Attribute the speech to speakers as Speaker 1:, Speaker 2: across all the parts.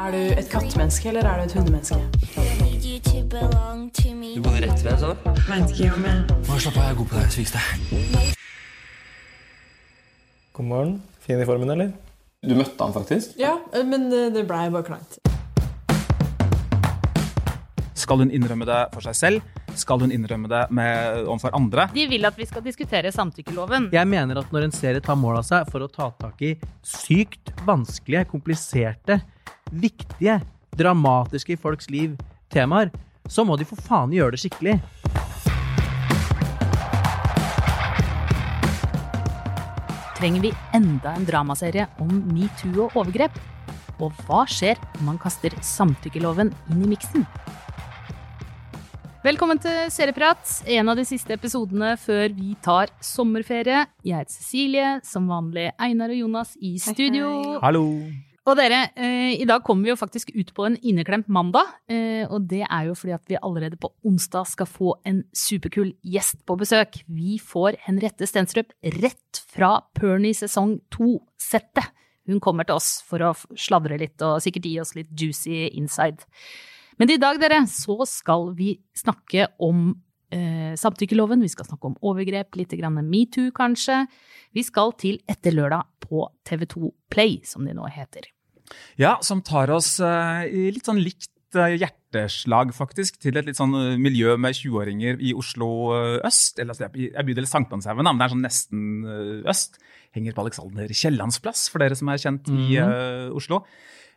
Speaker 1: Er du et kattemenneske, eller er du et hundemenneske?
Speaker 2: Du går rett ved, så.
Speaker 1: Veit ikke om jeg
Speaker 2: Bare slapp av, jeg er god på det. Sviks deg.
Speaker 3: God morgen. Fin i formen, eller?
Speaker 4: Du møtte han faktisk?
Speaker 1: Ja, men det det blei bare kleint.
Speaker 5: Skal hun innrømme det for seg selv? Skal hun innrømme det med, overfor andre?
Speaker 6: De vil at vi skal diskutere samtykkeloven.
Speaker 7: Jeg mener at når en serie tar mål av seg for å ta tak i sykt vanskelige, kompliserte, viktige, dramatiske i folks liv temaer, så må de for faen gjøre det skikkelig.
Speaker 6: Trenger vi enda en dramaserie om metoo og overgrep? Og hva skjer om man kaster samtykkeloven inn i miksen? Velkommen til Serieprat, en av de siste episodene før vi tar sommerferie. Jeg heter Cecilie, som vanlig Einar og Jonas i studio.
Speaker 5: Hallo!
Speaker 6: Og dere, eh, i dag kommer vi jo faktisk ut på en inneklemt mandag. Eh, og det er jo fordi at vi allerede på onsdag skal få en superkul gjest på besøk. Vi får Henriette Stenstrup rett fra Pernie sesong to-settet. Hun kommer til oss for å sladre litt og sikkert gi oss litt juicy inside. Men i dag, dere, så skal vi snakke om eh, samtykkeloven. Vi skal snakke om overgrep, litt grann metoo, kanskje. Vi skal til Etter lørdag på TV2 Play, som de nå heter.
Speaker 5: Ja, som tar oss eh, i litt sånn likt eh, hjerteslag, faktisk, til et litt sånn eh, miljø med 20-åringer i Oslo øst. Eller altså, jeg jeg bydel Sankthanshaugen, men det er sånn nesten øst. Henger på Alexander Kiellands plass, for dere som er kjent i eh, Oslo.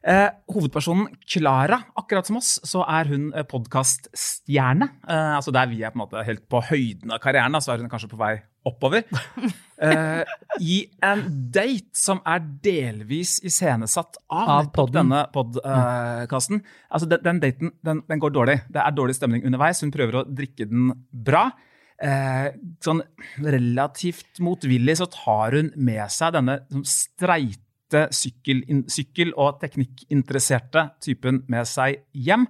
Speaker 5: Eh, hovedpersonen Klara, akkurat som oss, så er hun eh, podkaststjerne. Eh, altså der vi er på en måte helt på høyden av karrieren, så er hun kanskje på vei oppover. Eh, I en date som er delvis iscenesatt av,
Speaker 7: Av
Speaker 5: denne podkasten. altså den, den daten den, den går dårlig. Det er dårlig stemning underveis. Hun prøver å drikke den bra. Eh, sånn relativt motvillig så tar hun med seg denne sånn streite sykkel, sykkel- og teknikkinteresserte typen med seg hjem.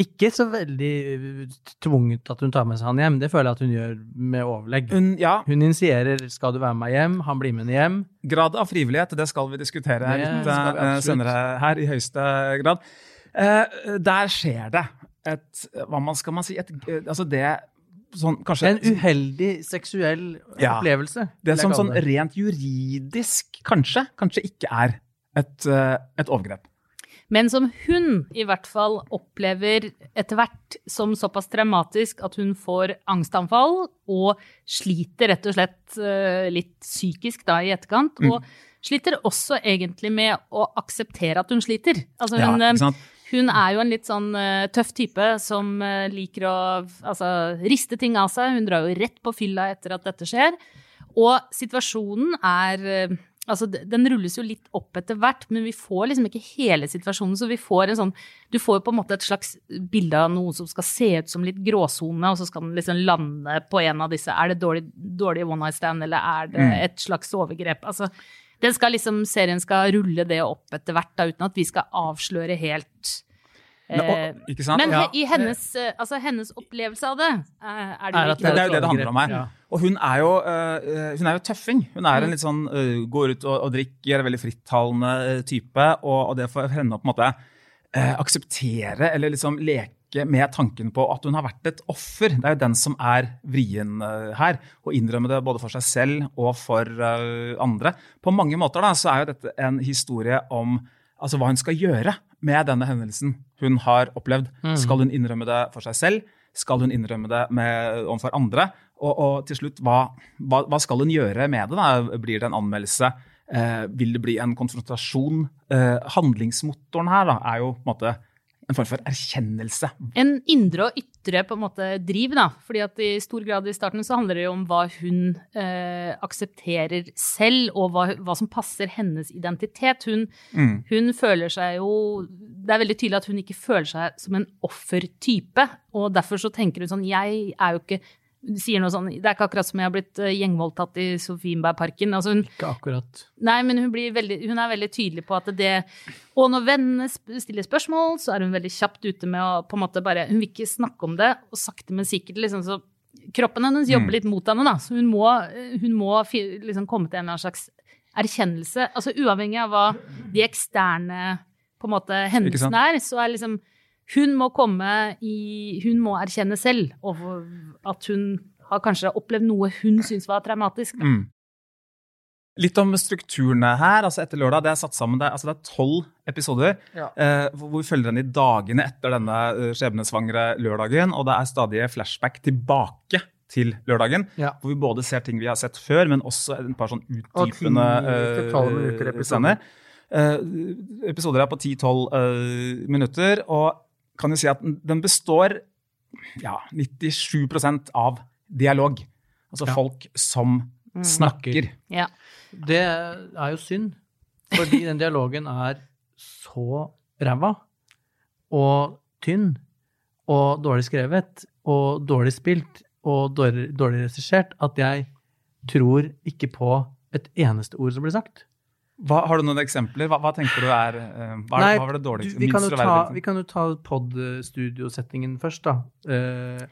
Speaker 7: Ikke så veldig uh, tvunget at hun tar med seg han hjem. Det føler jeg at hun gjør med overlegg.
Speaker 5: Hun, ja,
Speaker 7: Hun initierer 'skal du være med meg hjem', han blir med henne hjem.
Speaker 5: grad av frivillighet, det skal vi diskutere
Speaker 7: Det
Speaker 5: litt
Speaker 7: vi
Speaker 5: eh, senere her, i høyeste grad. Eh, der skjer det et Hva man skal man si? Et, eh, altså det sånn kanskje
Speaker 7: En uheldig seksuell
Speaker 5: Ja.
Speaker 7: opplevelse.
Speaker 5: Det som sånn rent juridisk kanskje, kanskje ikke er et, eh, et overgrep.
Speaker 6: Men som hun i hvert fall opplever etter hvert som såpass traumatisk at hun får angstanfall og sliter rett og slett eh, litt psykisk da i etterkant.
Speaker 5: Mm.
Speaker 6: Og sliter også egentlig med å akseptere at hun sliter. Altså hun, ja,
Speaker 5: ikke sant?
Speaker 6: Hun er jo en litt sånn uh, tøff type som uh, liker å altså, riste ting av seg. Hun drar jo rett på fylla etter at dette skjer. Og situasjonen er uh, Altså, den rulles jo litt opp etter hvert, men vi får liksom ikke hele situasjonen. Så vi får en sånn Du får jo på en måte et slags bilde av noe som skal se ut som litt gråsone, og så skal den liksom lande på en av disse. Er det dårlig, dårlig one night stand, eller er det
Speaker 5: Mm.
Speaker 6: et slags overgrep? Altså, skal liksom, serien skal rulle det opp etter hvert, da, uten at vi skal avsløre helt
Speaker 5: Men,
Speaker 6: eh,
Speaker 5: og, ikke sant?
Speaker 6: men
Speaker 7: Ja.
Speaker 6: i hennes, eh, altså, hennes opplevelse av det, eh, er det
Speaker 7: Er
Speaker 5: det er jo det det handler om her.
Speaker 7: Ja.
Speaker 5: Og hun er jo, eh, hun er jo tøffing. Hun er en litt sånn går ut og, og drikker, er veldig frittalende type. Og, og det får henne å på en måte eh, akseptere eller liksom leke med tanken på at hun har vært et offer. Det er jo den som er vrien eh, her. Å innrømme det både for seg selv og for eh, andre. På mange måter da, så er jo dette en historie om altså, hva hun skal gjøre med denne hendelsen hun har opplevd. Skal hun innrømme det for seg selv? Skal hun innrømme det med, overfor andre? Og, og til slutt, hva, hva, hva skal hun gjøre med det? da? Blir det en anmeldelse? Eh, vil det bli en konfrontasjon? Eh, handlingsmotoren her da, er jo på en måte en form for erkjennelse.
Speaker 6: En indre og ytre på en måte driv, da. Fordi at i stor grad i starten så handler det jo om hva hun eh, aksepterer selv, og hva, hva som passer hennes identitet. Hun,
Speaker 5: Mm.
Speaker 6: hun føler seg jo Det er veldig tydelig at hun ikke føler seg som en offertype. Og derfor så tenker hun sånn Jeg er jo ikke sier noe sånn, Det er ikke akkurat som jeg har blitt eh, gjengvoldtatt i Sofienbergparken. Altså hun,
Speaker 7: Ikke akkurat.
Speaker 6: Nei, men hun, blir veldig, hun er veldig tydelig på at det Og når vennene stiller spørsmål, så er hun veldig kjapt ute med å på en måte bare Hun vil ikke snakke om det, og sakte, men sikkert liksom så Kroppen hennes jobber
Speaker 5: Mm.
Speaker 6: litt mot henne, da. Så hun må, hun må liksom komme til en eller annen slags erkjennelse. Altså uavhengig av hva de eksterne på en måte
Speaker 5: hendelsene
Speaker 6: er, så er liksom Hun må komme i Hun må erkjenne selv at hun har kanskje opplevd noe hun syns var traumatisk.
Speaker 5: Mm. Litt om strukturene her. altså Etter lørdag det er satt sammen, det, er- altså det er tolv episoder. Eh, hvor vi følger den i dagene etter denne eh, skjebnesvangre lørdagen. Og det er stadige flashback tilbake til lørdagen.
Speaker 7: Ja.
Speaker 5: Hvor vi både ser ting vi har sett før, men også et par sånn utdypende eh,
Speaker 7: episoder.
Speaker 5: scener. Eh, episoder er på 10-12 eh, minutter, og kan jo si at den- består ja, 97% av dialog. Altså
Speaker 7: Ja.
Speaker 5: folk som snakker.
Speaker 6: Ja.
Speaker 7: Det er jo synd, fordi den dialogen er så ræva og tynn og dårlig skrevet og dårlig spilt og dårlig, dårlig regissert at jeg tror ikke på et eneste ord som blir sagt.
Speaker 5: Hva, har du noen eksempler? Hva, hva tenker du er eh, hva,
Speaker 7: Nei,
Speaker 5: hva var det dårligste?
Speaker 7: Vi, kan ta,
Speaker 5: troverdige,
Speaker 7: vi kan jo ta pod-studiosettingen først, da. Uh,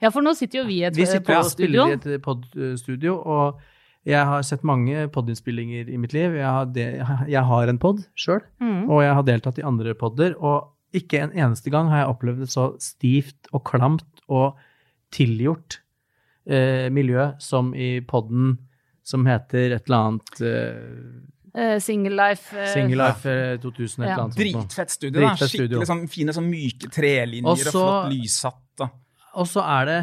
Speaker 6: ja, for nå sitter jo vi i et
Speaker 7: vi sitter og spiller i et pod-studio, og jeg har sett mange pod-innspillinger i mitt liv. Jeg har, de, jeg har en pod sjøl,
Speaker 6: Mm.
Speaker 7: og jeg har deltatt i andre podder. Og ikke en eneste gang har jeg opplevd et så stivt og klamt og tilgjort uh, miljø som i podden som heter et eller annet eh,
Speaker 6: Single Life. Uh,
Speaker 7: Single Life eh, 2000, et
Speaker 6: Ja.
Speaker 7: eller annet. noe.
Speaker 5: Dritfett studio. da.
Speaker 7: Dritfett.
Speaker 5: Skikkelig sånn fine, sånn myke trelinjer
Speaker 7: Og
Speaker 5: og, flott lyssatt. Da.
Speaker 7: Og så er det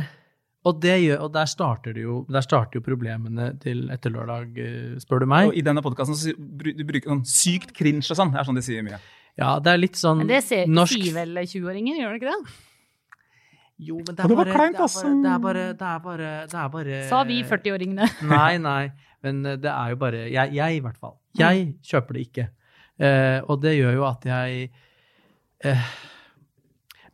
Speaker 7: og, det gjør, og der starter det jo Der starter jo problemene til etter lørdag, spør du meg.
Speaker 5: Og I denne podkasten du bruker sånn sykt cringe og sånn. Det er sånn de sier mye.
Speaker 7: Ja, det er litt sånn
Speaker 6: Men det ser,
Speaker 7: norsk
Speaker 6: sier vel 20-åringer, gjør det ikke det?
Speaker 7: Jo, men det er
Speaker 5: det
Speaker 7: bare
Speaker 5: kleint,
Speaker 7: det er bare- Det er bare Det er bare,
Speaker 6: Sa vi 40-åringene.
Speaker 7: Nei, nei. Men det er jo bare Jeg, jeg i hvert fall. Jeg kjøper det ikke. Eh, og det gjør jo at jeg eh,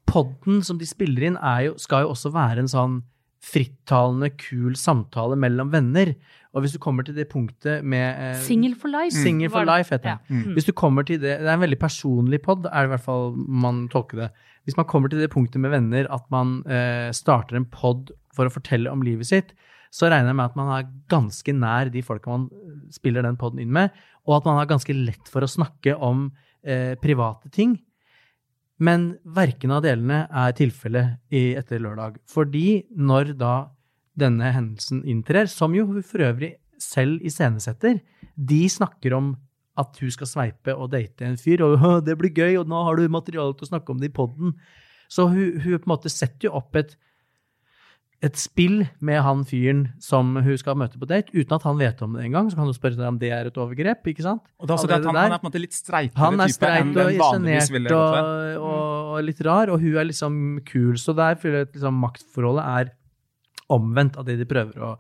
Speaker 7: Podden som de spiller inn, er jo, skal jo også være en sånn frittalende, kul samtale mellom venner. Og hvis du kommer til det punktet med eh,
Speaker 6: Single for life.
Speaker 7: Single for life, heter
Speaker 6: Ja. Mm.
Speaker 7: Hvis du kommer til det, det er en veldig personlig pod, er det i hvert fall man tolker det. Hvis man kommer til det punktet med venner at man eh, starter en pod for å fortelle om livet sitt, så regner jeg med at man er ganske nær de folka man spiller den poden inn med, og at man har ganske lett for å snakke om eh, private ting. Men verken av delene er tilfellet etter lørdag. Fordi når da denne hendelsen inntrer, som jo hun for øvrig selv iscenesetter, de snakker om at hun skal sveipe og date en fyr, og det blir gøy, og nå har du materiale til å snakke om det i poden. Så hun, hun på en måte setter jo opp et, et spill med han fyren som hun skal møte på date, uten at han vet om det engang. Så kan du spørre seg om det er et overgrep, ikke sant?
Speaker 5: Og det er også det at han, han er på en måte litt streitere
Speaker 7: Han er streit
Speaker 5: enn
Speaker 7: og sjenert og,
Speaker 5: ved.
Speaker 7: og, og litt rar, og hun er liksom kul. Så der føler jeg at liksom, maktforholdet er omvendt av det de prøver å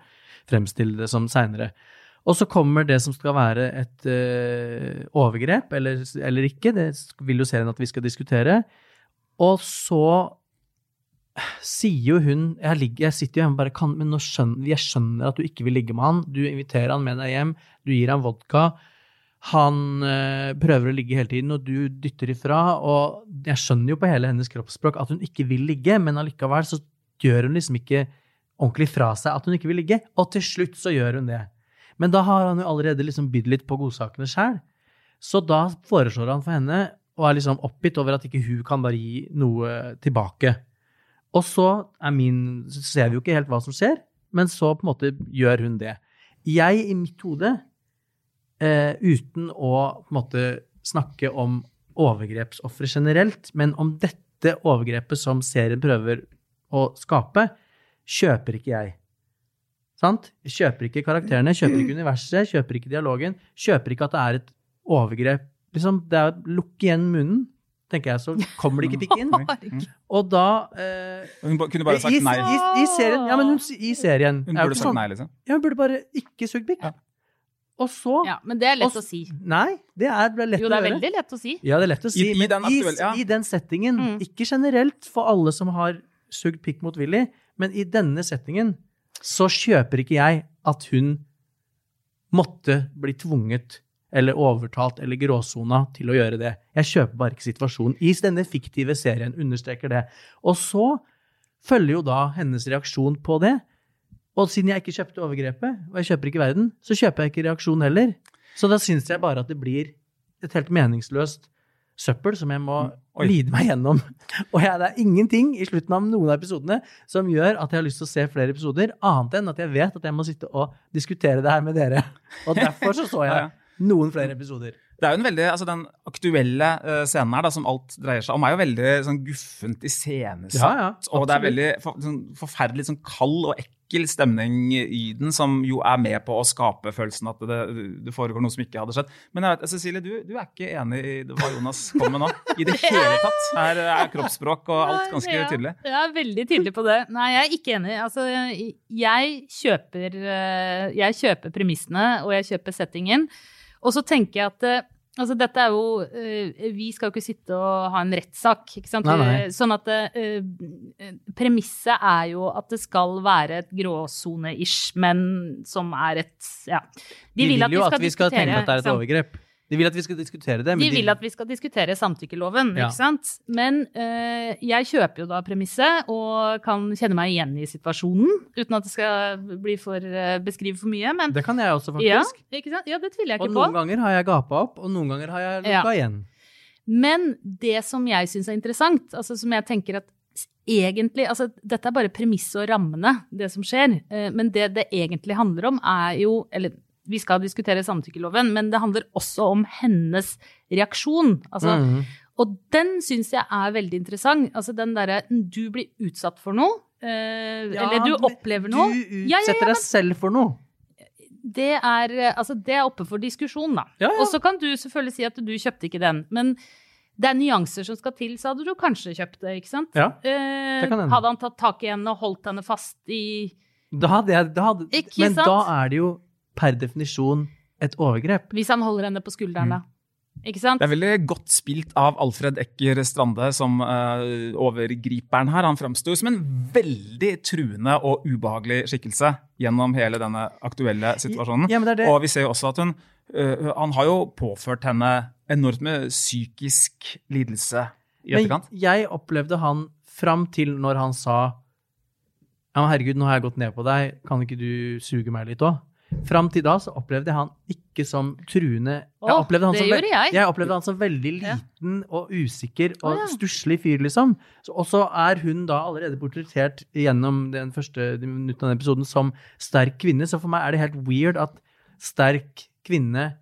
Speaker 7: fremstille det som seinere. Og så kommer det som skal være et uh, overgrep, eller, eller ikke. Det vil jo serien at vi skal diskutere. Og så sier jo hun Jeg, ligger, jeg sitter jo hjemme og bare kan, Men skjønner, jeg skjønner at du ikke vil ligge med han. Du inviterer han med deg hjem, du gir han vodka. Han øh, prøver å ligge hele tiden, og du dytter ifra. Og jeg skjønner jo på hele hennes kroppsspråk at hun ikke vil ligge, men allikevel så gjør hun liksom ikke ordentlig fra seg at hun ikke vil ligge. Og til slutt så gjør hun det. Men da har han jo allerede liksom bydd litt på godsakene sjæl. Så da foreslår han for henne, og er liksom oppgitt over at ikke hun kan bare gi noe tilbake. Og så er min Så ser vi jo ikke helt hva som skjer, men så på en måte gjør hun det. Jeg i mitt hode, eh, uten å på en måte snakke om overgrepsofre generelt, men om dette overgrepet som serien prøver å skape, kjøper ikke jeg. Sant? Kjøper ikke karakterene, kjøper ikke universet, kjøper ikke dialogen, kjøper ikke at det er et overgrep. Liksom, det er å lukke igjen munnen, tenker jeg, så kommer det ikke pikk inn. Og da eh,
Speaker 5: Hun kunne bare sagt nei.
Speaker 7: I, i serien, ja, men hun, i serien
Speaker 5: Hun burde sagt
Speaker 7: sånn.
Speaker 5: nei, liksom.
Speaker 7: Ja, hun burde bare ikke sugd pikk.
Speaker 5: Ja.
Speaker 7: Og så
Speaker 6: Ja, men det er lett
Speaker 7: Og-
Speaker 6: å si.
Speaker 7: Nei, det er det er lett
Speaker 6: Jo, det er
Speaker 7: å
Speaker 6: veldig lett å si.
Speaker 7: Ja, det er lett å si.
Speaker 5: I- i den aktuelle- ja.
Speaker 7: i den settingen,
Speaker 6: Mm.
Speaker 7: ikke generelt for alle som har sugd pikk mot Willy, men i denne settingen så kjøper ikke jeg at hun måtte bli tvunget eller overtalt eller gråsona til å gjøre det. Jeg kjøper bare ikke situasjonen. I denne fiktive serien understreker det. Og så følger jo da hennes reaksjon på det. Og siden jeg ikke kjøpte overgrepet, og jeg kjøper ikke verden, så kjøper jeg ikke reaksjonen heller. Så da syns jeg bare at det blir et helt meningsløst søppel som jeg må
Speaker 5: Mm. Oi.
Speaker 7: lide meg gjennom. Og jeg, det er ingenting i slutten av noen av episodene som gjør at jeg har lyst til å se flere episoder, annet enn at jeg vet at jeg må sitte og diskutere det her med dere. Og derfor så så jeg noen flere episoder.
Speaker 5: Det er jo en veldig, altså Den aktuelle eh, scenen her, da, som alt dreier seg om, er jo veldig sånn guffent iscenesatt.
Speaker 7: Ja, ja,
Speaker 5: og det er veldig for, sånn, forferdelig sånn kald og ekkel stemning i den, som jo er med på å skape følelsen at det, det foregår noe som ikke hadde skjedd. Men jeg vet, Cecilie, du, du er ikke enig i hva Jonas kom med nå? I det hele tatt? Her er kroppsspråk og alt ganske
Speaker 6: Ja,
Speaker 5: tydelig.
Speaker 6: Jeg er veldig tydelig på det. Nei, jeg er ikke enig. Altså, jeg kjøper, eh, jeg kjøper premissene, og jeg kjøper settingen. Og så tenker jeg at eh, Altså, dette er jo eh, Vi skal jo ikke sitte og ha en rettssak, ikke sant?
Speaker 7: Nei, nei.
Speaker 6: Sånn at eh, Premisset er jo at det skal være et gråsone-ish, men som er et Ja.
Speaker 7: De, vil, jo at vi skal
Speaker 6: diskutere,
Speaker 7: tenke at det er et overgrep. De vil at vi skal diskutere det.
Speaker 6: De vil at vi skal diskutere samtykkeloven,
Speaker 7: Ja.
Speaker 6: ikke sant? Men eh, jeg kjøper jo da premisset og kan kjenne meg igjen i situasjonen, uten at det skal bli for, eh, beskrive for mye. Men
Speaker 7: Det kan jeg også,
Speaker 6: ja,
Speaker 7: faktisk.
Speaker 6: ikke sant? ja, det tviler jeg
Speaker 7: Og
Speaker 6: ikke på.
Speaker 7: noen ganger har jeg gapa opp, og noen ganger har jeg
Speaker 6: Ja.
Speaker 7: igjen.
Speaker 6: Men det som jeg syns er interessant, altså som jeg tenker at egentlig altså Dette er bare premisset og rammene, det som skjer. Eh, Men det det egentlig handler om, er jo Eller vi skal diskutere samtykkeloven, men det handler også om hennes reaksjon. Altså,
Speaker 7: mm.
Speaker 6: Og den syns jeg er veldig interessant. Altså den derre Du blir utsatt for noe. eh, eller du opplever noe.
Speaker 7: Du
Speaker 6: Ja, ja,
Speaker 7: utsetter
Speaker 6: ja,
Speaker 7: deg selv for noe.
Speaker 6: Det er, altså, det er oppe for diskusjon, da.
Speaker 7: Ja, ja.
Speaker 6: Og så kan du selvfølgelig si at du kjøpte ikke den. Men det er nyanser som skal til, så hadde du kanskje kjøpt det, ikke sant?
Speaker 7: Ja,
Speaker 6: Eh,
Speaker 7: det kan hende.
Speaker 6: hadde han tatt tak i henne og holdt henne fast i
Speaker 7: Da hadde jeg, da hadde, men
Speaker 6: sant?
Speaker 7: da er det jo per definisjon et overgrep.
Speaker 6: Hvis han holder henne på skulderen, da. Ikke sant?
Speaker 5: Det er veldig godt spilt av Alfred Ekker Strande som uh, overgriperen her. Han framsto som en veldig truende og ubehagelig skikkelse gjennom hele denne aktuelle situasjonen.
Speaker 7: Ja, men det er det.
Speaker 5: Og vi ser jo også at hun uh, Han har jo påført henne enormt med psykisk lidelse i
Speaker 7: Men jeg opplevde han fram til når han sa Ja, men herregud, nå har jeg gått ned på deg, kan ikke du suge meg litt òg? Fram til da så opplevde jeg han ikke som truende. Jeg opplevde han som ve-
Speaker 6: jeg.
Speaker 7: opplevde han som veldig liten og usikker og
Speaker 6: oh, ja.
Speaker 7: stusslig fyr, liksom. Og så er hun da allerede portrettert gjennom den første minutten av den episoden som sterk kvinne, så for meg er det helt weird at sterk kvinne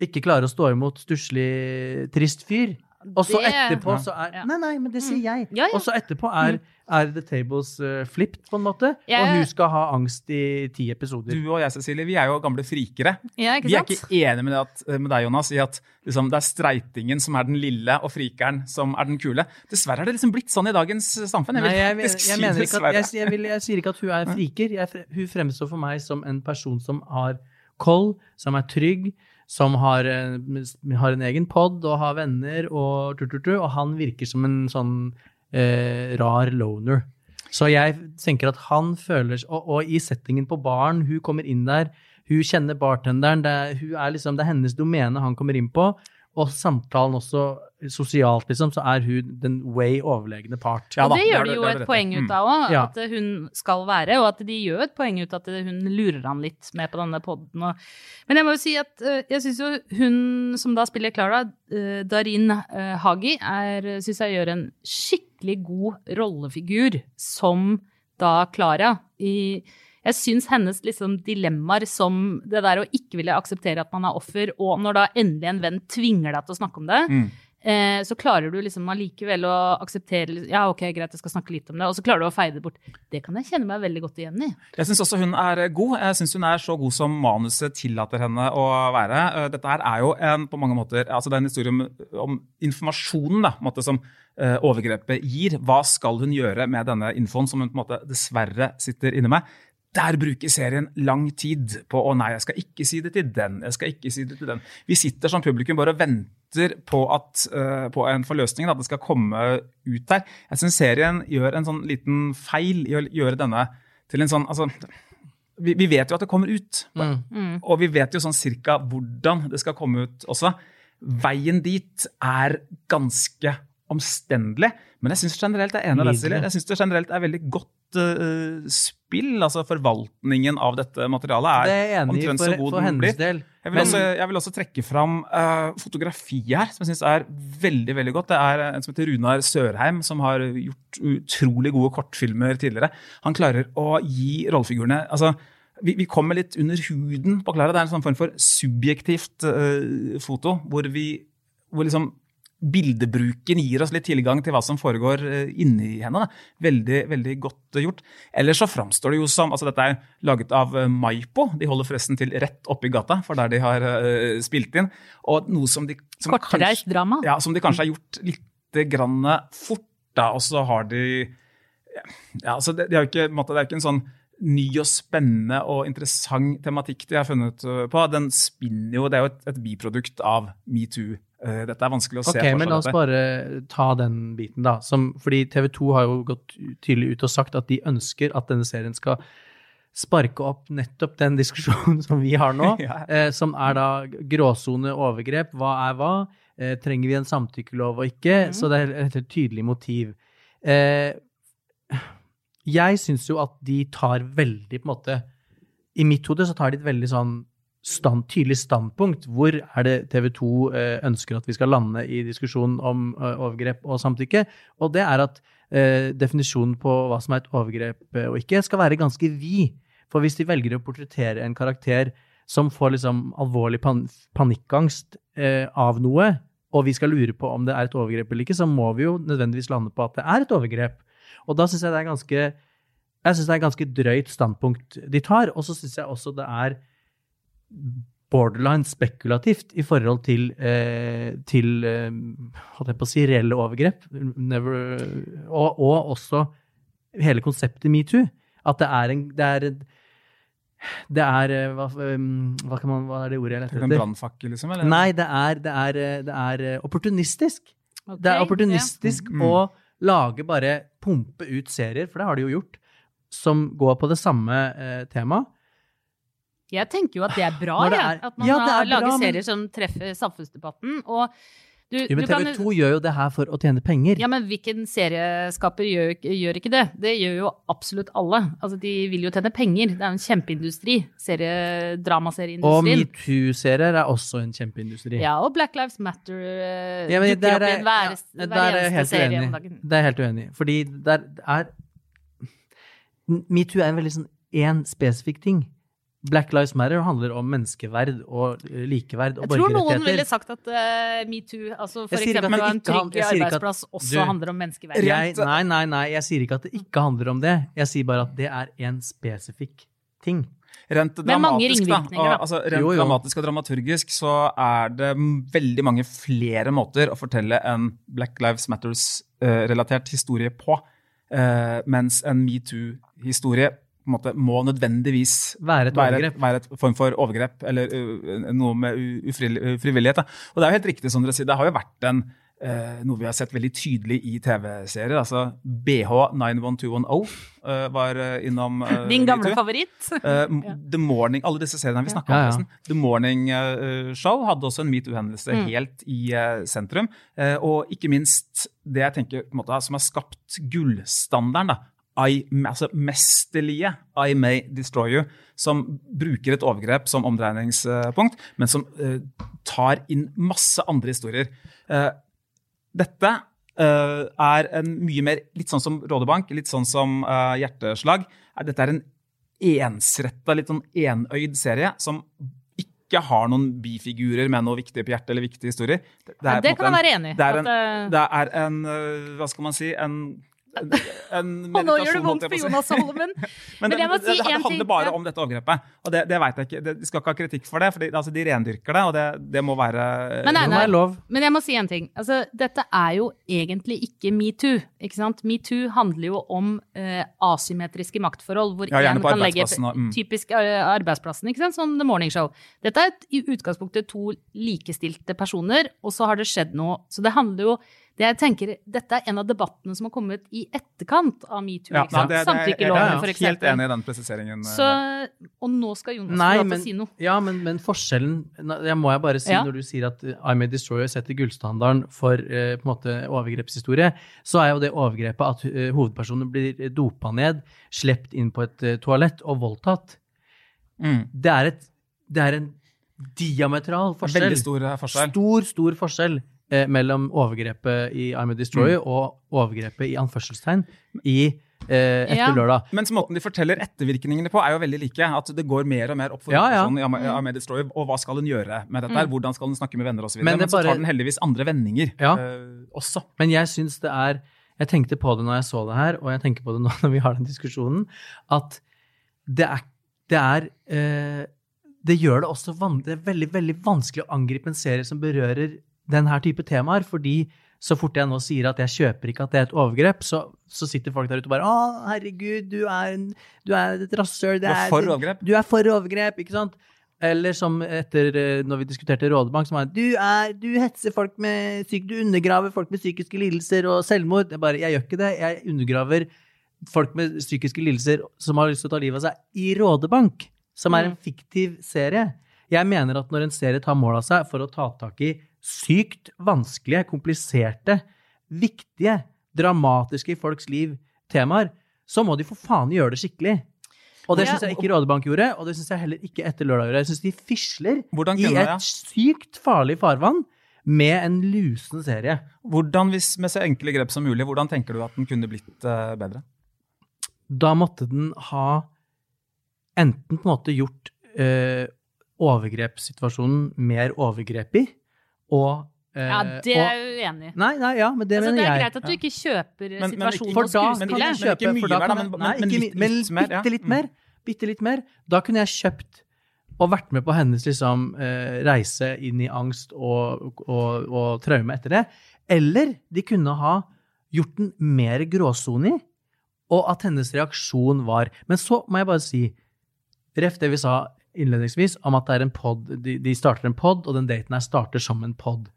Speaker 7: ikke klarer å stå imot stusslig, trist fyr. Og så etterpå så er Nei, nei, men det sier jeg.
Speaker 6: Ja, ja.
Speaker 7: Og så etterpå er, er the tables uh, flipped, på en måte.
Speaker 6: Ja,
Speaker 7: Og hun skal ha angst i ti episoder.
Speaker 5: Du og jeg, Cecilie, vi er jo gamle frikere.
Speaker 6: Ja, ikke
Speaker 5: Vi er ikke enige med, at, med deg, Jonas, i at liksom, det er streitingen som er den lille, og frikeren som er den kule. Dessverre er det liksom blitt sånn i dagens samfunn. Jeg
Speaker 7: Nei,
Speaker 5: vil
Speaker 7: jeg, jeg,
Speaker 5: si
Speaker 7: at,
Speaker 5: dessverre.
Speaker 7: jeg, jeg, vil, jeg sier ikke at hun er friker. Jeg, hun fremstår for meg som en person som har koll, som er trygg, som har, en- har en egen pod og har venner, og, tu, tu, tu, og han virker som en sånn eh, rar loner. Så jeg tenker at han føler og, og i settingen på baren, hun kommer inn der, hun kjenner bartenderen, det er, er liksom, det er hennes domene han kommer inn på, og samtalen også sosialt, liksom, så er hun den way overlegne part.
Speaker 5: Ja
Speaker 6: og
Speaker 5: da,
Speaker 6: det
Speaker 5: det
Speaker 6: gjør de jo
Speaker 5: det
Speaker 6: et poeng ut
Speaker 5: Mm.
Speaker 6: av òg,
Speaker 7: Ja.
Speaker 6: at hun skal være, og at de gjør et poeng ut av at hun lurer han litt med på denne poden. Men jeg må jo si at eh, jeg syns jo hun som da spiller Clara, eh, Darin eh, Hagi, syns jeg gjør en skikkelig god rollefigur som da Clara. I, jeg syns hennes liksom dilemmaer som det der å ikke ville akseptere at man er offer, og når da endelig en venn tvinger deg til å snakke om det,
Speaker 5: Mm.
Speaker 6: eh, så klarer du liksom allikevel å akseptere Ja, ok, greit, jeg skal snakke litt om det. Og så klarer du å feie det bort. Det kan jeg kjenne meg veldig godt igjen i.
Speaker 5: Jeg syns også hun er god. Jeg syns hun er så god som manuset tillater henne å være. Eh, Dette her er jo en, på mange måter altså det er en historie om, om informasjonen da, på en måte, som eh, overgrepet gir. Hva skal hun gjøre med denne infoen som hun på en måte dessverre sitter inne med? Der bruker serien lang tid på å nei, jeg skal ikke si det til den, jeg skal ikke si det til den. Vi sitter som publikum bare og venter på, at, uh, på en forløsning, at det skal komme ut der. Jeg syns serien gjør en sånn liten feil i å gjøre denne til en sånn altså, vi, vi vet jo at det kommer ut,
Speaker 7: Mm.
Speaker 5: og vi vet jo sånn cirka hvordan det skal komme ut også. Veien dit er ganske omstendelig, men jeg syns generelt jeg er enig med deg, Jeg synes det generelt er veldig godt spill. Altså forvaltningen av dette materialet
Speaker 7: Det
Speaker 5: er,
Speaker 7: er
Speaker 5: omtrent
Speaker 7: for,
Speaker 5: så god den blir.
Speaker 7: del.
Speaker 5: Jeg vil, også, jeg vil også trekke fram uh, fotografiet her, som jeg syns er veldig veldig godt. Det er en som heter Runar Sørheim, som har gjort utrolig gode kortfilmer tidligere. Han klarer å gi rollefigurene altså, vi, vi kommer litt under huden på Klara. Det er en sånn form for subjektivt uh, foto, hvor vi hvor liksom bildebruken gir oss litt tilgang til hva som foregår eh, inni henne. Da. Veldig veldig godt eh, gjort. Ellers så framstår det jo som altså Dette er laget av eh, Maipo. De holder forresten til rett oppi gata, for der de har uh, spilt inn. Og noe som de som
Speaker 6: Kortreist
Speaker 5: kanskje,
Speaker 6: drama.
Speaker 5: ja, som de kanskje har gjort litt grann fort. Da, og så har de ja, altså det, de har ikke, måte, det er jo ikke en sånn ny og spennende og interessant tematikk de har funnet på. Den spinner jo, Det er jo et, et biprodukt av metoo. Eh, Dette er vanskelig å se
Speaker 7: Ok,
Speaker 5: for
Speaker 7: men la oss
Speaker 5: dette.
Speaker 7: bare ta den biten, da. Som, fordi TV 2 har jo gått tydelig ut og sagt at de ønsker at denne serien skal sparke opp nettopp den diskusjonen som vi har nå,
Speaker 5: Ja.
Speaker 7: eh, som er da gråsone overgrep. Hva er hva? Eh, trenger vi en samtykkelov og ikke?
Speaker 6: Mm.
Speaker 7: Så det er et tydelig motiv. Eh, jeg syns jo at de tar veldig, på en måte I mitt hode så tar de et veldig sånn stand, tydelig standpunkt. Hvor er det TV 2 eh, ønsker at vi skal lande i diskusjonen om eh, overgrep og samtykke? Og det er at eh, definisjonen på hva som er et overgrep og ikke, skal være ganske vid. For hvis de velger å portrettere en karakter som får liksom alvorlig pan panikkangst av noe, og vi skal lure på om det er et overgrep eller ikke, så må vi jo nødvendigvis lande på at det er et overgrep. Og da syns jeg det er ganske jeg synes det er ganske drøyt standpunkt de tar. Og så syns jeg også det er borderline spekulativt i forhold til, eh, til eh, holdt jeg på å si, reelle overgrep. Never, og, og også hele konseptet metoo. At det er en det er, det er eh, hva, um, hva, kan man, hva er det ordet jeg
Speaker 5: Er
Speaker 7: leter
Speaker 5: det En
Speaker 7: etter?
Speaker 5: brannfakkel, liksom? Eller?
Speaker 7: Nei, det er, det er, eh, det er eh, opportunistisk.
Speaker 6: Okay,
Speaker 7: Det er opportunistisk
Speaker 5: ja. Mm.
Speaker 7: å lage bare pumpe ut serier, for det har de jo gjort, som går på det samme eh, temaet.
Speaker 6: Jeg tenker jo at det er bra,
Speaker 7: det er-
Speaker 6: At man
Speaker 7: Ja,
Speaker 6: har- lager
Speaker 7: bra, men-
Speaker 6: serier som treffer samfunnsdebatten. Og du,
Speaker 7: Jo, men TV 2 gjør jo det her for å tjene penger.
Speaker 6: Ja, men hvilken serieskaper gjør, gjør ikke det? Det gjør jo absolutt alle. Altså, de vil jo tjene penger. Det er jo en kjempeindustri. Serie,
Speaker 7: og metoo-serier er også en kjempeindustri.
Speaker 6: Ja, og Black Lives Matter uh,
Speaker 7: Ja, men
Speaker 6: dukker opp i
Speaker 7: er-
Speaker 6: en hver,
Speaker 7: ja,
Speaker 6: hver
Speaker 7: der er
Speaker 6: eneste
Speaker 7: helt
Speaker 6: serie
Speaker 7: uenig.
Speaker 6: om dagen.
Speaker 7: Det er jeg helt uenig i. Fordi der er Metoo er en veldig sånn én spesifikk ting. Black Lives Matter handler om menneskeverd og eh, likeverd og
Speaker 6: Jeg tror noen ville sagt at uh, metoo, altså for eksempel en trygg
Speaker 7: arbeidsplass, at-
Speaker 6: også
Speaker 7: Du-
Speaker 6: handler om menneskeverd.
Speaker 7: Jeg, nei, nei, nei, jeg sier ikke at det ikke handler om det. Jeg sier bare at det er en spesifikk ting.
Speaker 5: Rent dramatisk, da, og, altså, rent
Speaker 7: Jo, jo.
Speaker 5: dramatisk og dramaturgisk så er det veldig mange flere måter å fortelle en Black Lives Matters-relatert historie på. uh, mens en metoo-historie måte må nødvendigvis
Speaker 7: Være et
Speaker 5: være,
Speaker 7: overgrep.
Speaker 5: være et form for overgrep, eller uh, noe med ufrivillighet. Da. Og det er jo helt riktig som dere sier, det har jo vært en uh, noe vi har sett veldig tydelig i TV-serier. altså BH91210 uh, var innom uh,
Speaker 6: Din gamle favoritt.
Speaker 5: The Morning, Alle disse seriene vi snakka om.
Speaker 7: Ja, ja.
Speaker 5: The Morning Show hadde også en metoo-hendelse
Speaker 6: Mm.
Speaker 5: helt i sentrum. Og ikke minst det jeg tenker på en måte, som har skapt gullstandarden. da, I, altså mesterlige I May Destroy You, som bruker et overgrep som omdreiningspunkt, men som uh, tar inn masse andre historier. Uh, dette uh, er en mye mer Litt sånn som Rådebank, litt sånn som Hjerteslag. Er, dette er en ensretta, litt sånn enøyd serie som ikke har noen bifigurer med noe viktig på hjertet eller viktige historier. Det, det
Speaker 6: Ja,
Speaker 5: er
Speaker 6: det kan jeg være enig i.
Speaker 5: Det er en, det er en Hva skal man si? En, en, meditasjon.
Speaker 6: Og nå gjør det vondt for
Speaker 5: si.
Speaker 6: Jonas Holmen.
Speaker 5: Men,
Speaker 6: Men
Speaker 5: det,
Speaker 6: jeg må
Speaker 5: det,
Speaker 6: si
Speaker 5: det, handler bare
Speaker 6: ja.
Speaker 5: om dette overgrepet. Og det, det vet jeg ikke. De skal ikke ha kritikk for det, for altså, de rendyrker det, og det, det må være
Speaker 6: Men nei, nei.
Speaker 7: lov.
Speaker 6: Men jeg må si en ting. Altså, dette er jo egentlig ikke metoo. ikke sant? Metoo handler jo om uh, asymmetriske maktforhold, hvor
Speaker 5: Ja,
Speaker 6: en kan legge
Speaker 5: mm.
Speaker 6: typisk eh, arbeidsplassen, ikke sant? som The Morning Show. Dette er et, i utgangspunktet to likestilte personer, og så har det skjedd noe. Så det handler jo Det jeg tenker, Dette er en av debattene som har kommet i etterkant av metoo.
Speaker 5: Ja,
Speaker 6: ikke sant? Samtykkeloven,
Speaker 5: jeg er
Speaker 6: for
Speaker 5: Helt enig i den presiseringen.
Speaker 6: Så, og nå skal Jonas
Speaker 7: Nei,
Speaker 6: få lov til
Speaker 7: men,
Speaker 6: å si noe.
Speaker 7: ja, men, men forskjellen det Jeg må jeg bare si,
Speaker 6: Ja.
Speaker 7: når du sier at I May Destroy setter gullstandarden for eh, på en måte overgrepshistorie, så er jo det overgrepet at eh, hovedpersonen blir dopa ned, slept inn på et eh, toalett og voldtatt.
Speaker 5: Mm.
Speaker 7: Det er, et, det er en diametral forskjell.
Speaker 5: Veldig stor eh, forskjell.
Speaker 7: Stor, stor forskjell eh, mellom overgrepet i I May Destroy
Speaker 5: Mm.
Speaker 7: og overgrepet i anførselstegn i eh, Etter
Speaker 6: Ja.
Speaker 7: lørdag.
Speaker 5: Mens måten de forteller ettervirkningene på, er jo veldig like. At det går mer og mer opp for
Speaker 7: Ja, ja.
Speaker 5: Sånn, i Am- Ahmed Destroy, og hva skal hun gjøre med dette? her? Hvordan skal hun snakke med venner osv.?
Speaker 7: Men
Speaker 5: Men, så
Speaker 7: bare-
Speaker 5: tar den heldigvis andre vendinger
Speaker 7: Ja.
Speaker 5: eh, også.
Speaker 7: Men jeg syns det er Jeg tenkte på det når jeg så det her, og jeg tenker på det nå når vi har den diskusjonen, at det er Det, er, eh, det gjør det også det er veldig, veldig vanskelig å angripe en serie som berører denne type temaer, fordi så fort jeg nå sier at jeg kjøper ikke at det er et overgrep, så, så sitter folk der ute og bare Å, herregud, du er, en, du er et rasshøl.
Speaker 5: Du er for overgrep.
Speaker 7: Du er for overgrep, ikke sant? Eller som etter eh, når vi diskuterte Rådebank, som var du, er, du hetser folk med syk, Du undergraver folk med psykiske lidelser og selvmord. Jeg bare, jeg gjør ikke det. Jeg undergraver folk med psykiske lidelser som har lyst til å ta livet av seg, i Rådebank, som er en fiktiv serie. Jeg mener at når en serie tar mål av seg for å ta tak i sykt vanskelige, kompliserte, viktige, dramatiske i folks liv temaer, så må de for faen gjøre det skikkelig. Og det syns jeg ikke Rådebank gjorde, og det syns jeg heller ikke Etter lørdag gjorde. Jeg syns de fisler i et sykt farlig farvann med en lusen serie.
Speaker 5: Hvordan, hvis med så enkle grep som mulig, hvordan tenker du at den kunne blitt eh, bedre?
Speaker 7: Da måtte den ha enten på en måte gjort øh, overgrepssituasjonen mer overgrepig, og Uh,
Speaker 6: Ja, det er jeg uenig i.
Speaker 7: Nei, nei, ja, men det
Speaker 6: Altså, det er greit at du ikke kjøper
Speaker 5: men
Speaker 6: situasjonen
Speaker 7: For
Speaker 6: på
Speaker 7: da
Speaker 6: skuespillet.
Speaker 7: kan jeg
Speaker 5: men ikke mye
Speaker 7: for da
Speaker 5: mer, da,
Speaker 7: jeg-
Speaker 5: men-
Speaker 7: Nei,
Speaker 5: men
Speaker 7: ikke
Speaker 5: litt-
Speaker 7: men
Speaker 5: litt mer, ja.
Speaker 7: bitte litt
Speaker 5: Mm.
Speaker 7: mer. Bitte litt mer. Da kunne jeg kjøpt og vært med på hennes liksom, eh, reise inn i angst og, og, og traume etter det. Eller de kunne ha gjort den mer gråsonig, og at hennes reaksjon var Men så må jeg bare si, ref det vi sa innledningsvis, om at det er en pod, de, de starter en pod, og den daten her starter som en pod.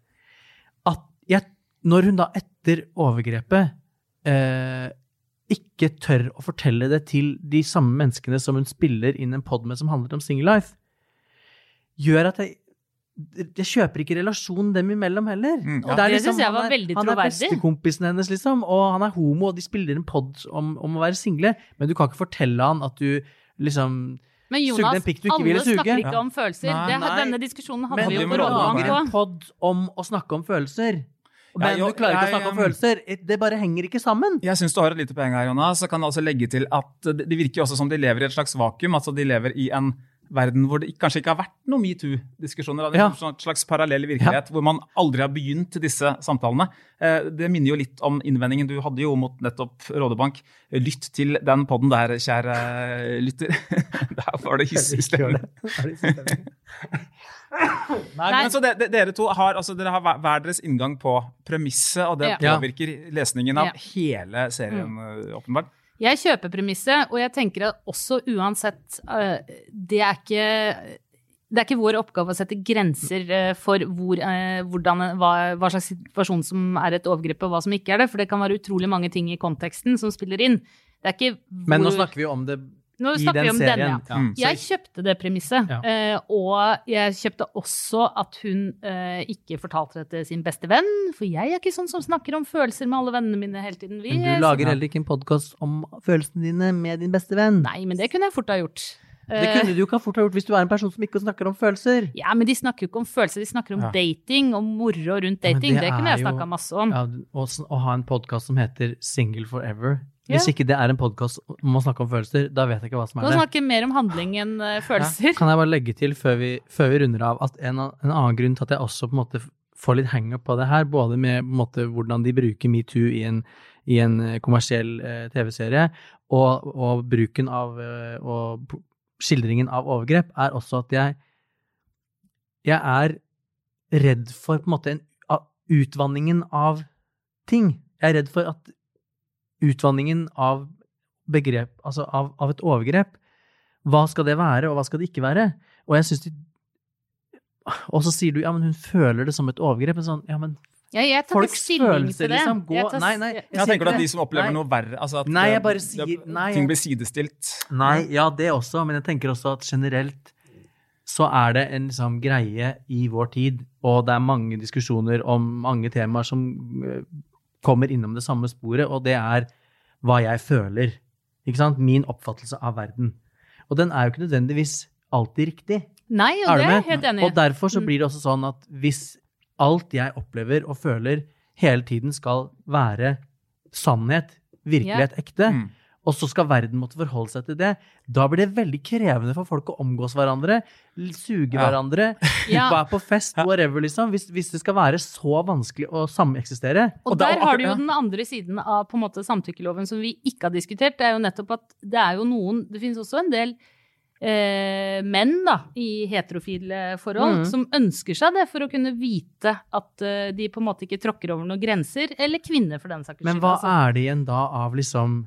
Speaker 7: At jeg, når hun da etter overgrepet eh, ikke tør å fortelle det til de samme menneskene som hun spiller inn en pod med som handler om single life, gjør at jeg jeg kjøper ikke relasjonen dem imellom heller.
Speaker 5: Mm, ja.
Speaker 7: Det liksom,
Speaker 6: Det synes jeg var veldig
Speaker 7: Han er
Speaker 6: er
Speaker 7: bestekompisen hennes, liksom, og han er homo, og de spiller en pod om, om å være single, men du kan ikke fortelle han at du liksom
Speaker 6: Men Jonas,
Speaker 7: en pikk du ikke ville
Speaker 6: alle snakker ikke om følelser.
Speaker 5: Nei,
Speaker 6: det,
Speaker 7: nei.
Speaker 6: denne diskusjonen handler
Speaker 7: Men
Speaker 6: jo på
Speaker 5: lage
Speaker 7: lager en pod om å snakke om følelser. Men
Speaker 5: Ja, jo,
Speaker 7: du klarer ikke å snakke om følelser. Det bare henger ikke sammen.
Speaker 5: Jeg syns du har et lite poeng her, Jonas. Så kan jeg også legge til at det virker også som de lever i et slags vakuum. Altså de lever i en verden hvor det kanskje ikke har vært noen metoo-diskusjoner. Det er
Speaker 7: Ja.
Speaker 5: en sånn slags parallell virkelighet hvor man aldri har begynt disse samtalene. Eh, Det minner jo litt om innvendingen du hadde jo mot nettopp Rådebank. Lytt til den podden der, kjære lytter. Der var det hissestemning.
Speaker 6: Nei.
Speaker 5: Men så det, det, dere to har, altså, dere har hver- hver deres inngang på premisset, og det
Speaker 6: Ja.
Speaker 5: påvirker lesningen av
Speaker 6: Ja.
Speaker 5: hele serien, mm. åpenbart.
Speaker 6: Jeg kjøper premisset, og jeg tenker at også uansett øh, Det er ikke det er ikke vår oppgave å sette grenser øh, for hvor, øh, hvordan, hva, hva slags situasjon som er et overgrep, og hva som ikke er det. For det kan være utrolig mange ting i konteksten som spiller inn. Det er ikke hvor,
Speaker 7: Men nå snakker vi om det
Speaker 6: Nå snakker vi om
Speaker 7: serien.
Speaker 6: denne, ja.
Speaker 5: Mm.
Speaker 6: Jeg kjøpte det premisset,
Speaker 7: Ja.
Speaker 6: eh, og jeg kjøpte også at hun eh, ikke fortalte det til sin beste venn, for jeg er ikke sånn som snakker om følelser med alle vennene mine hele tiden. Vi,
Speaker 7: Men du lager heller ikke en podkast om følelsene dine med din beste venn.
Speaker 6: Nei, men det kunne jeg fort ha gjort.
Speaker 7: Det
Speaker 6: Eh,
Speaker 7: kunne du jo ikke fort ha gjort hvis du er en person som ikke snakker om følelser.
Speaker 6: Ja, men de snakker jo ikke om følelser, de snakker om
Speaker 5: Ja.
Speaker 6: dating og moro rundt
Speaker 7: Ja,
Speaker 6: dating.
Speaker 7: det
Speaker 6: det, kunne jeg snakka masse om.
Speaker 7: Ja, å ha en podkast som heter Single Forever. Hvis
Speaker 6: Ja.
Speaker 7: ikke det er en podkast om å snakke om følelser, da vet jeg ikke hva som er
Speaker 6: det.
Speaker 7: det.
Speaker 6: snakker mer om handling enn følelser. følelser.
Speaker 7: Kan jeg bare legge til før vi, før vi runder av, at en, en annen grunn til at jeg også på en måte får litt hang-up på det her, både med måte, hvordan de bruker metoo i en, i en eh, kommersiell eh, TV-serie, og, og bruken av eh, og skildringen av overgrep, er også at jeg jeg er redd for på en måte en, utvanningen av ting. Jeg er redd for at utvanningen av begrep, altså av, av et overgrep, hva skal det være, og hva skal det ikke være? Og jeg synes de Og så sier du ja, men hun føler det som et overgrep. Men sånn, ja, men
Speaker 6: Ja, jeg tar
Speaker 7: Folks
Speaker 6: ikke stilling
Speaker 7: følelser,
Speaker 6: til det.
Speaker 7: liksom. Gå-
Speaker 6: Jeg tar
Speaker 7: nei, nei.
Speaker 6: jeg-
Speaker 7: jeg
Speaker 5: tenker du at de som opplever
Speaker 7: Nei.
Speaker 5: noe verre altså at
Speaker 7: Nei, jeg bare sier- nei,
Speaker 5: ting blir sidestilt?
Speaker 7: Nei, ja, det også, men jeg tenker også at generelt så er det en liksom, greie i vår tid, og det er mange diskusjoner om mange temaer som eh, kommer innom det samme sporet, og det er hva jeg føler. Ikke sant? Min oppfattelse av verden. Og den er jo ikke nødvendigvis alltid riktig.
Speaker 6: Nei, og
Speaker 7: Er
Speaker 6: det er jeg helt enig i.
Speaker 7: Og derfor så
Speaker 6: Mm.
Speaker 7: blir det også sånn at hvis alt jeg opplever og føler hele tiden skal være sannhet, virkelighet, ekte,
Speaker 5: Mm.
Speaker 7: Og så skal verden måtte forholde seg til det, da blir det veldig krevende for folk å omgås hverandre, suge
Speaker 5: Ja.
Speaker 7: hverandre,
Speaker 6: Ja.
Speaker 7: være på fest, whatever, liksom. Hvis, hvis det skal være så vanskelig å sameksistere.
Speaker 6: Og
Speaker 5: Og er
Speaker 6: der har du jo den andre siden av på en måte samtykkeloven som vi ikke har diskutert. Det er jo nettopp at det er jo noen Det finnes også en del eh, menn da, i heterofile forhold
Speaker 7: mm.
Speaker 6: som ønsker seg det for å kunne vite at eh, de på en måte ikke tråkker over noen grenser. Eller kvinner, for den saks skyld.
Speaker 7: Men hva
Speaker 6: altså.
Speaker 7: er det igjen da av liksom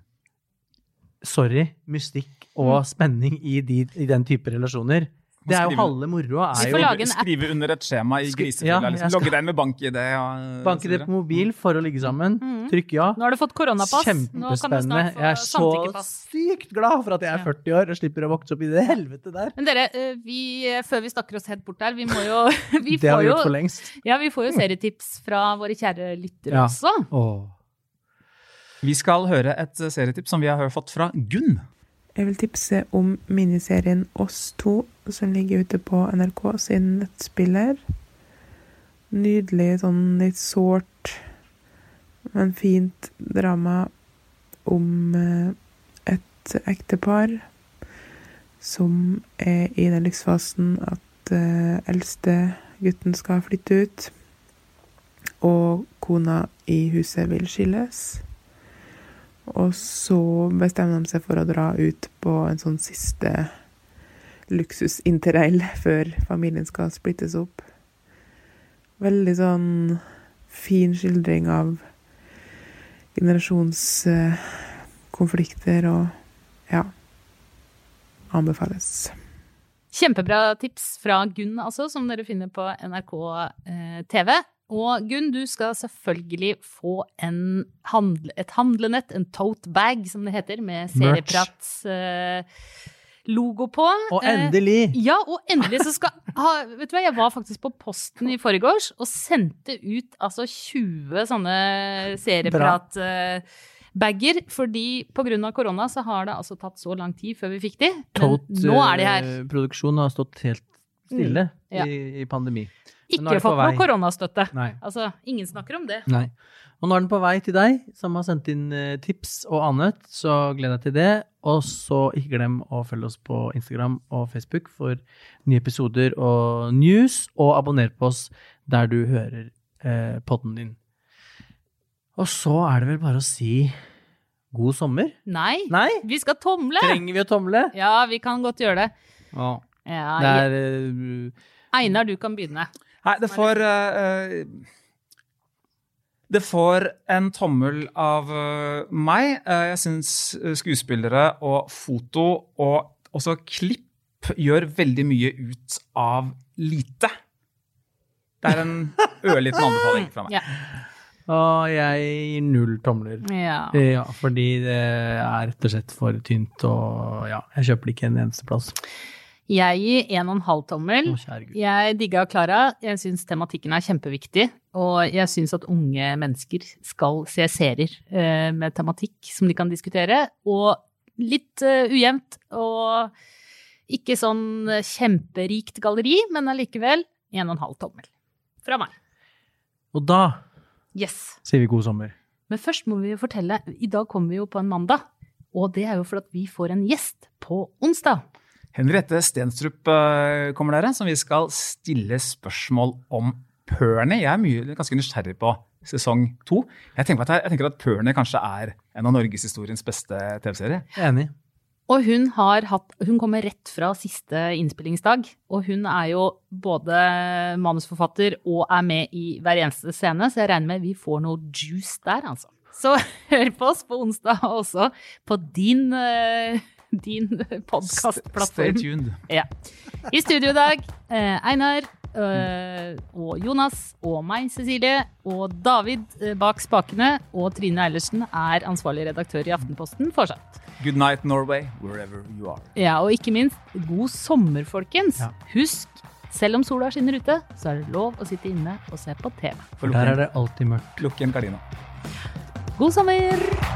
Speaker 7: Sorry, mystikk og spenning i, de, i den type relasjoner? Det er jo halve moroa.
Speaker 5: Skrive under et skjema i grisefylla.
Speaker 7: ja,
Speaker 5: liksom. Logge deg inn med bank-ID. Bank-ID
Speaker 7: på mobil for å ligge sammen.
Speaker 6: Mm.
Speaker 7: Trykk ja.
Speaker 6: Nå har du fått koronapass. Nå kan du
Speaker 7: Kjempespennende.
Speaker 6: snart få
Speaker 7: Jeg er så sykt glad for at jeg er 40 år og slipper å vokse opp i det helvete der.
Speaker 6: Men dere, eh, vi, eh, før vi snakker oss helt bort der, vi må jo Vi
Speaker 7: Det har vi gjort for lengst.
Speaker 6: ja, vi får jo serietips fra våre kjære lyttere
Speaker 7: Ja.
Speaker 6: også.
Speaker 7: Åh.
Speaker 5: Vi skal høre et eh, serietips som vi har fått fra Gunn.
Speaker 4: Jeg vil tipse om miniserien Oss to, som ligger ute på NRK sin nettspiller. Nydelig, sånn litt sårt, men fint drama om eh, et ektepar som er i den livsfasen at eh, eldste gutten skal flytte ut, og kona i huset vil skilles. Og så bestemmer de seg for å dra ut på en sånn siste luksus-interrail før familien skal splittes opp. Veldig sånn fin skildring av generasjonskonflikter og ja. Anbefales.
Speaker 6: Kjempebra tips fra Gunn, altså, som dere finner på NRK eh, TV. Og Gunn, du skal selvfølgelig få en handle, et handlenett, en tote bag, som det heter, med Serieprats Uh, logo på.
Speaker 7: Og
Speaker 6: Eh,
Speaker 7: endelig!
Speaker 6: Ja, og endelig så skal ha, Vet du hva, jeg var faktisk på posten i forgårs og sendte ut altså 20 sånne Serieprat Bagger, fordi pga. korona så har det altså tatt så lang tid før vi fikk de. Men nå er de her.
Speaker 7: Produksjonen har stått helt stille
Speaker 6: Mm, ja.
Speaker 7: i, i pandemi.
Speaker 6: Ikke fått noe koronastøtte.
Speaker 7: Nei.
Speaker 6: Altså, ingen snakker om det.
Speaker 7: Nei. Og nå er den på vei til deg, som har sendt inn eh, tips og annet, så gled deg til det. Og så ikke glem å følge oss på Instagram og Facebook for nye episoder og news, og abonner på oss der du hører eh, podden din. Og så er det vel bare å si god sommer?
Speaker 6: Nei,
Speaker 7: Nei?
Speaker 6: vi skal tomle!
Speaker 7: Trenger vi å tomle?
Speaker 6: Ja, vi kan godt gjøre det.
Speaker 7: Ja.
Speaker 6: Ja,
Speaker 7: Det er uh,
Speaker 6: Einar, du kan begynne.
Speaker 5: Nei, det får eh, eh, Det får en tommel av eh, meg. Jeg syns skuespillere og foto og også klipp gjør veldig mye ut av lite. Det er en ørliten anbefaling fra meg.
Speaker 6: Ja.
Speaker 7: Og jeg gir null tomler.
Speaker 6: ja.
Speaker 7: Ja, fordi det er rett og slett for tynt, og ja, jeg kjøper det ikke en eneste plass.
Speaker 6: Jeg gir en og en halv tommel.
Speaker 7: Å.
Speaker 6: Jeg digga Klara. Jeg syns tematikken er kjempeviktig. Og jeg syns at unge mennesker skal se serier eh, med tematikk som de kan diskutere. Og litt eh, ujevnt og ikke sånn kjemperikt galleri, men allikevel en og en halv tommel. Fra meg.
Speaker 7: Og da
Speaker 6: Yes.
Speaker 7: sier vi god sommer.
Speaker 6: Men først må vi jo fortelle, i dag kommer vi jo på en mandag. Og det er jo for at vi får en gjest på onsdag.
Speaker 5: Henriette Stenstrup eh, kommer dere, som vi skal stille spørsmål om Pernie. Jeg er mye, ganske nysgjerrig på sesong to. Jeg tenker at, jeg tenker at Pernie kanskje er en av norgeshistoriens beste TV-serier.
Speaker 7: Enig.
Speaker 6: Og hun har hatt Hun kommer rett fra siste innspillingsdag. Og hun er jo både manusforfatter og er med i hver eneste scene, så jeg regner med vi får noe juice der, altså. Så hør på oss på onsdag, også på din eh, din
Speaker 5: Stay tuned.
Speaker 6: Ja. I studio i dag, eh, Einar eh, og Jonas og meg, Cecilie, og David eh, bak spakene, og Trine Eilertsen er ansvarlig redaktør i Aftenposten fortsatt.
Speaker 5: Good night, Norway, wherever you are.
Speaker 6: Ja, og ikke minst, god sommer, folkens.
Speaker 7: Ja.
Speaker 6: Husk, selv om sola skinner ute, så er det lov å sitte inne og se på TV.
Speaker 5: For
Speaker 7: Der er det alltid mørkt.
Speaker 5: lukk igjen gardina.
Speaker 6: God sommer!